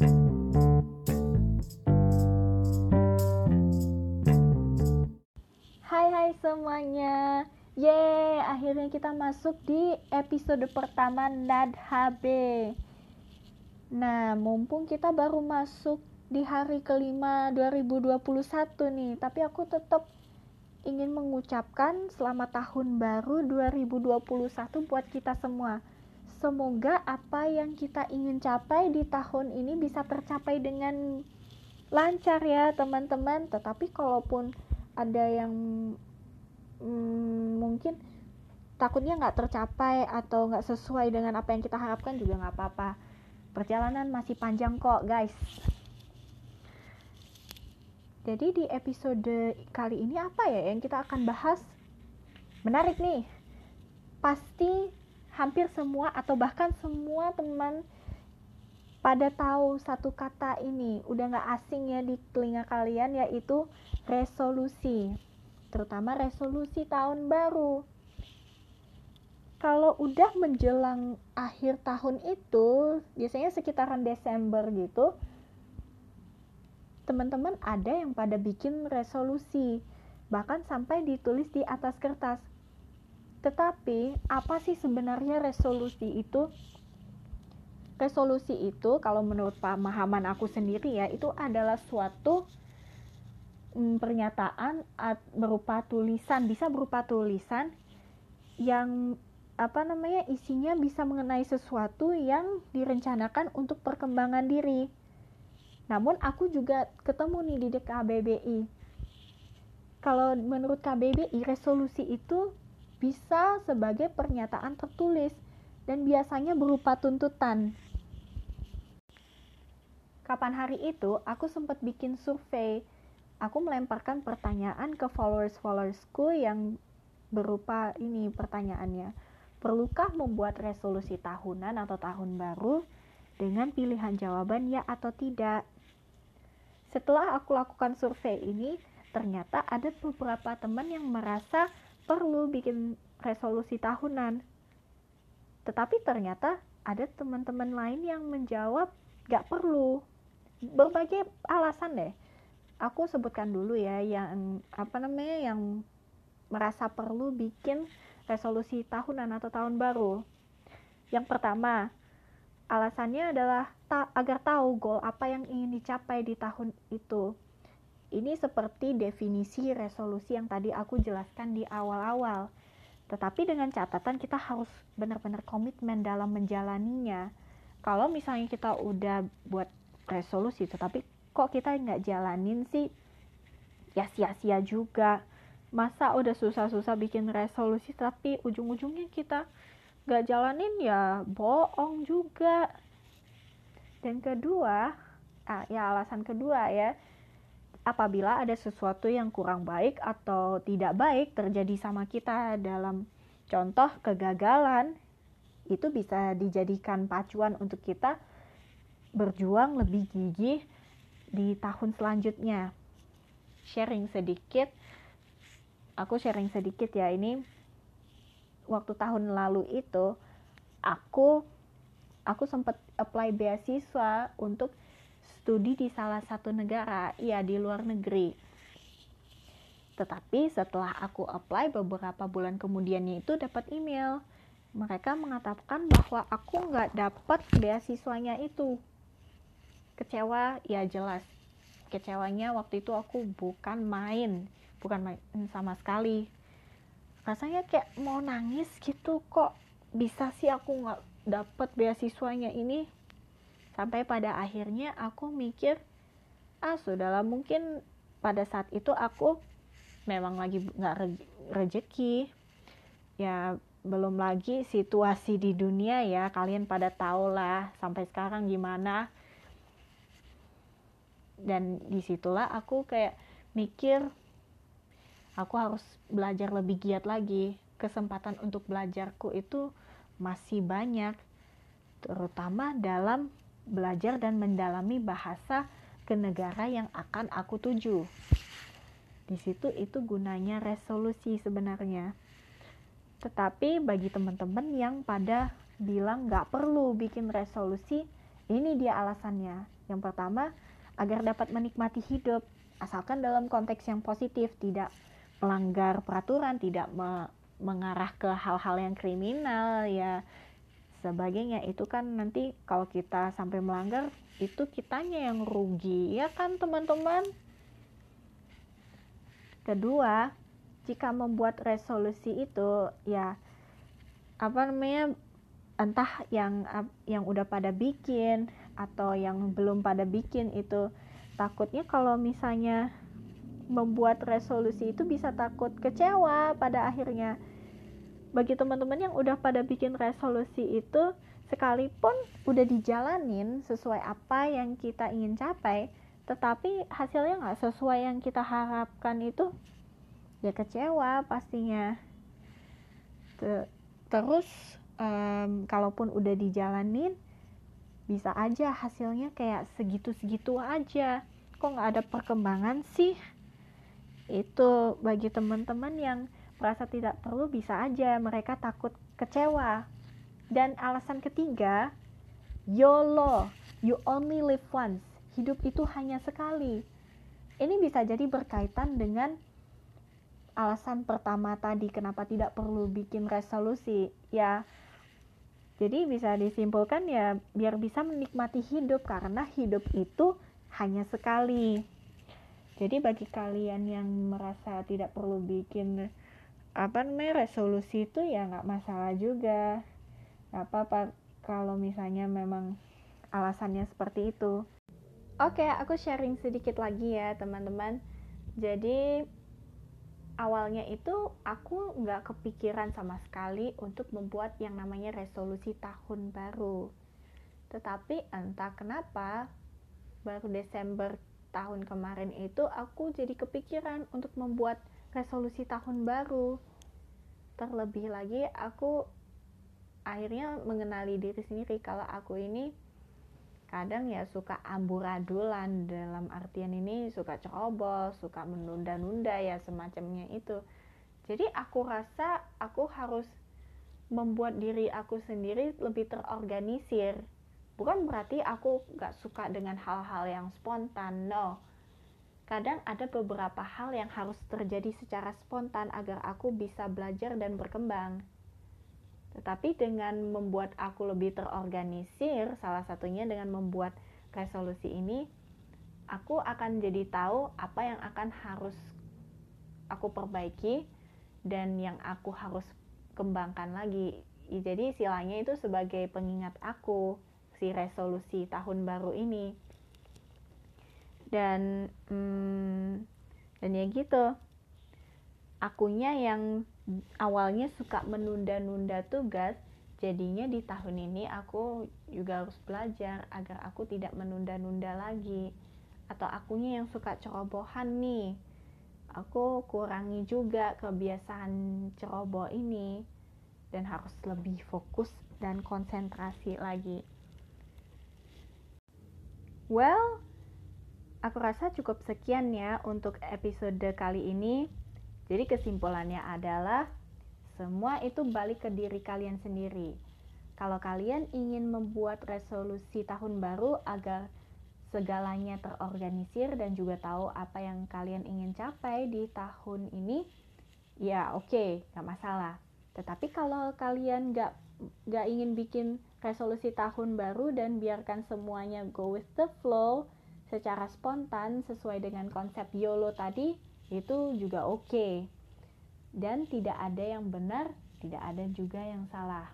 Hai hai semuanya. Yeay, akhirnya kita masuk di episode pertama NAD HB Nah, mumpung kita baru masuk di hari kelima 2021 nih Tapi aku tetap ingin mengucapkan selamat tahun baru 2021 buat kita semua Semoga apa yang kita ingin capai di tahun ini bisa tercapai dengan lancar ya teman-teman. Tetapi kalaupun ada yang hmm, mungkin takutnya nggak tercapai atau nggak sesuai dengan apa yang kita harapkan juga nggak apa-apa. Perjalanan masih panjang kok guys. Jadi di episode kali ini apa ya yang kita akan bahas? Menarik nih. Pasti hampir semua atau bahkan semua teman pada tahu satu kata ini. Udah nggak asing ya di telinga kalian yaitu resolusi. Terutama resolusi tahun baru. Kalau udah menjelang akhir tahun itu biasanya sekitaran Desember gitu teman-teman ada yang pada bikin resolusi. Bahkan sampai ditulis di atas kertas tetapi apa sih sebenarnya resolusi itu resolusi itu kalau menurut pemahaman aku sendiri ya itu adalah suatu mm, pernyataan berupa tulisan bisa berupa tulisan yang apa namanya isinya bisa mengenai sesuatu yang direncanakan untuk perkembangan diri. Namun aku juga ketemu nih di KBBI. Kalau menurut KBBI resolusi itu bisa sebagai pernyataan tertulis dan biasanya berupa tuntutan kapan hari itu aku sempat bikin survei. Aku melemparkan pertanyaan ke followers-followersku yang berupa ini pertanyaannya. Perlukah membuat resolusi tahunan atau tahun baru dengan pilihan jawaban ya atau tidak? Setelah aku lakukan survei ini, ternyata ada beberapa teman yang merasa perlu bikin resolusi tahunan. Tetapi ternyata ada teman-teman lain yang menjawab gak perlu. Berbagai alasan deh. Aku sebutkan dulu ya yang apa namanya yang merasa perlu bikin resolusi tahunan atau tahun baru. Yang pertama alasannya adalah ta agar tahu goal apa yang ingin dicapai di tahun itu ini seperti definisi resolusi yang tadi aku jelaskan di awal-awal. Tetapi dengan catatan kita harus benar-benar komitmen dalam menjalaninya. Kalau misalnya kita udah buat resolusi tetapi kok kita nggak jalanin sih? Ya sia-sia juga. Masa udah susah-susah bikin resolusi tapi ujung-ujungnya kita nggak jalanin? Ya bohong juga. Dan kedua ah, ya alasan kedua ya apabila ada sesuatu yang kurang baik atau tidak baik terjadi sama kita dalam contoh kegagalan itu bisa dijadikan pacuan untuk kita berjuang lebih gigih di tahun selanjutnya. Sharing sedikit, aku sharing sedikit ya ini waktu tahun lalu itu aku aku sempat apply beasiswa untuk studi di salah satu negara, ya di luar negeri. Tetapi setelah aku apply beberapa bulan kemudiannya itu dapat email. Mereka mengatakan bahwa aku nggak dapat beasiswanya itu kecewa ya jelas kecewanya waktu itu aku bukan main bukan main sama sekali rasanya kayak mau nangis gitu kok bisa sih aku nggak dapet beasiswanya ini sampai pada akhirnya aku mikir ah sudahlah mungkin pada saat itu aku memang lagi nggak re rejeki. Ya belum lagi situasi di dunia ya kalian pada tahu lah sampai sekarang gimana. Dan di situlah aku kayak mikir aku harus belajar lebih giat lagi. Kesempatan untuk belajarku itu masih banyak terutama dalam belajar dan mendalami bahasa ke negara yang akan aku tuju. Di situ itu gunanya resolusi sebenarnya. Tetapi bagi teman-teman yang pada bilang nggak perlu bikin resolusi Ini dia alasannya. Yang pertama, agar dapat menikmati hidup, asalkan dalam konteks yang positif, tidak melanggar peraturan, tidak me mengarah ke hal-hal yang kriminal ya sebagainya itu kan nanti kalau kita sampai melanggar itu kitanya yang rugi ya kan teman-teman? Kedua jika membuat resolusi itu ya apa namanya entah yang yang udah pada bikin atau yang belum pada bikin itu takutnya kalau misalnya membuat resolusi itu bisa takut kecewa pada akhirnya bagi teman-teman yang udah pada bikin resolusi itu sekalipun udah dijalanin sesuai apa yang kita ingin capai tetapi hasilnya nggak sesuai yang kita harapkan itu ya kecewa pastinya. Terus um, kalaupun udah dijalanin bisa aja hasilnya kayak segitu-segitu aja. Kok nggak ada perkembangan sih? Itu bagi teman-teman yang merasa tidak perlu bisa aja mereka takut kecewa. Dan alasan ketiga YOLO you only live once. Hidup itu hanya sekali. Ini bisa jadi berkaitan dengan alasan pertama tadi kenapa tidak perlu bikin resolusi ya. Jadi bisa disimpulkan ya biar bisa menikmati hidup karena hidup itu hanya sekali. Jadi bagi kalian yang merasa tidak perlu bikin apa namanya resolusi itu ya nggak masalah juga. Nggak apa-apa kalau misalnya memang alasannya seperti itu. Oke aku sharing sedikit lagi ya teman-teman. Jadi awalnya itu aku nggak kepikiran sama sekali untuk membuat yang namanya resolusi tahun baru. Tetapi entah kenapa baru Desember tahun kemarin itu aku jadi kepikiran untuk membuat resolusi tahun baru. Terlebih lagi aku akhirnya mengenali diri sendiri kalau aku ini kadang ya suka amburadulan dalam artian ini suka ceroboh, suka menunda-nunda ya semacamnya itu. Jadi aku rasa aku harus membuat diri aku sendiri lebih terorganisir. Bukan berarti aku gak suka dengan hal-hal yang spontan, no kadang ada beberapa hal yang harus terjadi secara spontan agar aku bisa belajar dan berkembang. Tetapi dengan membuat aku lebih terorganisir, salah satunya dengan membuat resolusi ini, aku akan jadi tahu apa yang akan harus aku perbaiki dan yang aku harus kembangkan lagi. Jadi silanya itu sebagai pengingat aku si resolusi tahun baru ini dan hmm, dan ya gitu. Akunya yang awalnya suka menunda-nunda tugas jadinya di tahun ini aku juga harus belajar agar aku tidak menunda-nunda lagi. Atau akunya yang suka cerobohan nih. Aku kurangi juga kebiasaan ceroboh ini. Dan harus lebih fokus dan konsentrasi lagi. Well Aku rasa cukup sekian ya untuk episode kali ini. Jadi kesimpulannya adalah semua itu balik ke diri kalian sendiri. Kalau kalian ingin membuat resolusi tahun baru agar segalanya terorganisir dan juga tahu apa yang kalian ingin capai di tahun ini, ya oke, okay, gak masalah. Tetapi kalau kalian gak, gak ingin bikin resolusi tahun baru dan biarkan semuanya go with the flow, secara spontan sesuai dengan konsep YOLO tadi itu juga oke. Okay. Dan tidak ada yang benar, tidak ada juga yang salah.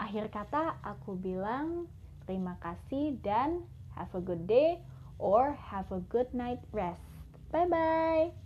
Akhir kata aku bilang terima kasih dan have a good day or have a good night rest. Bye bye.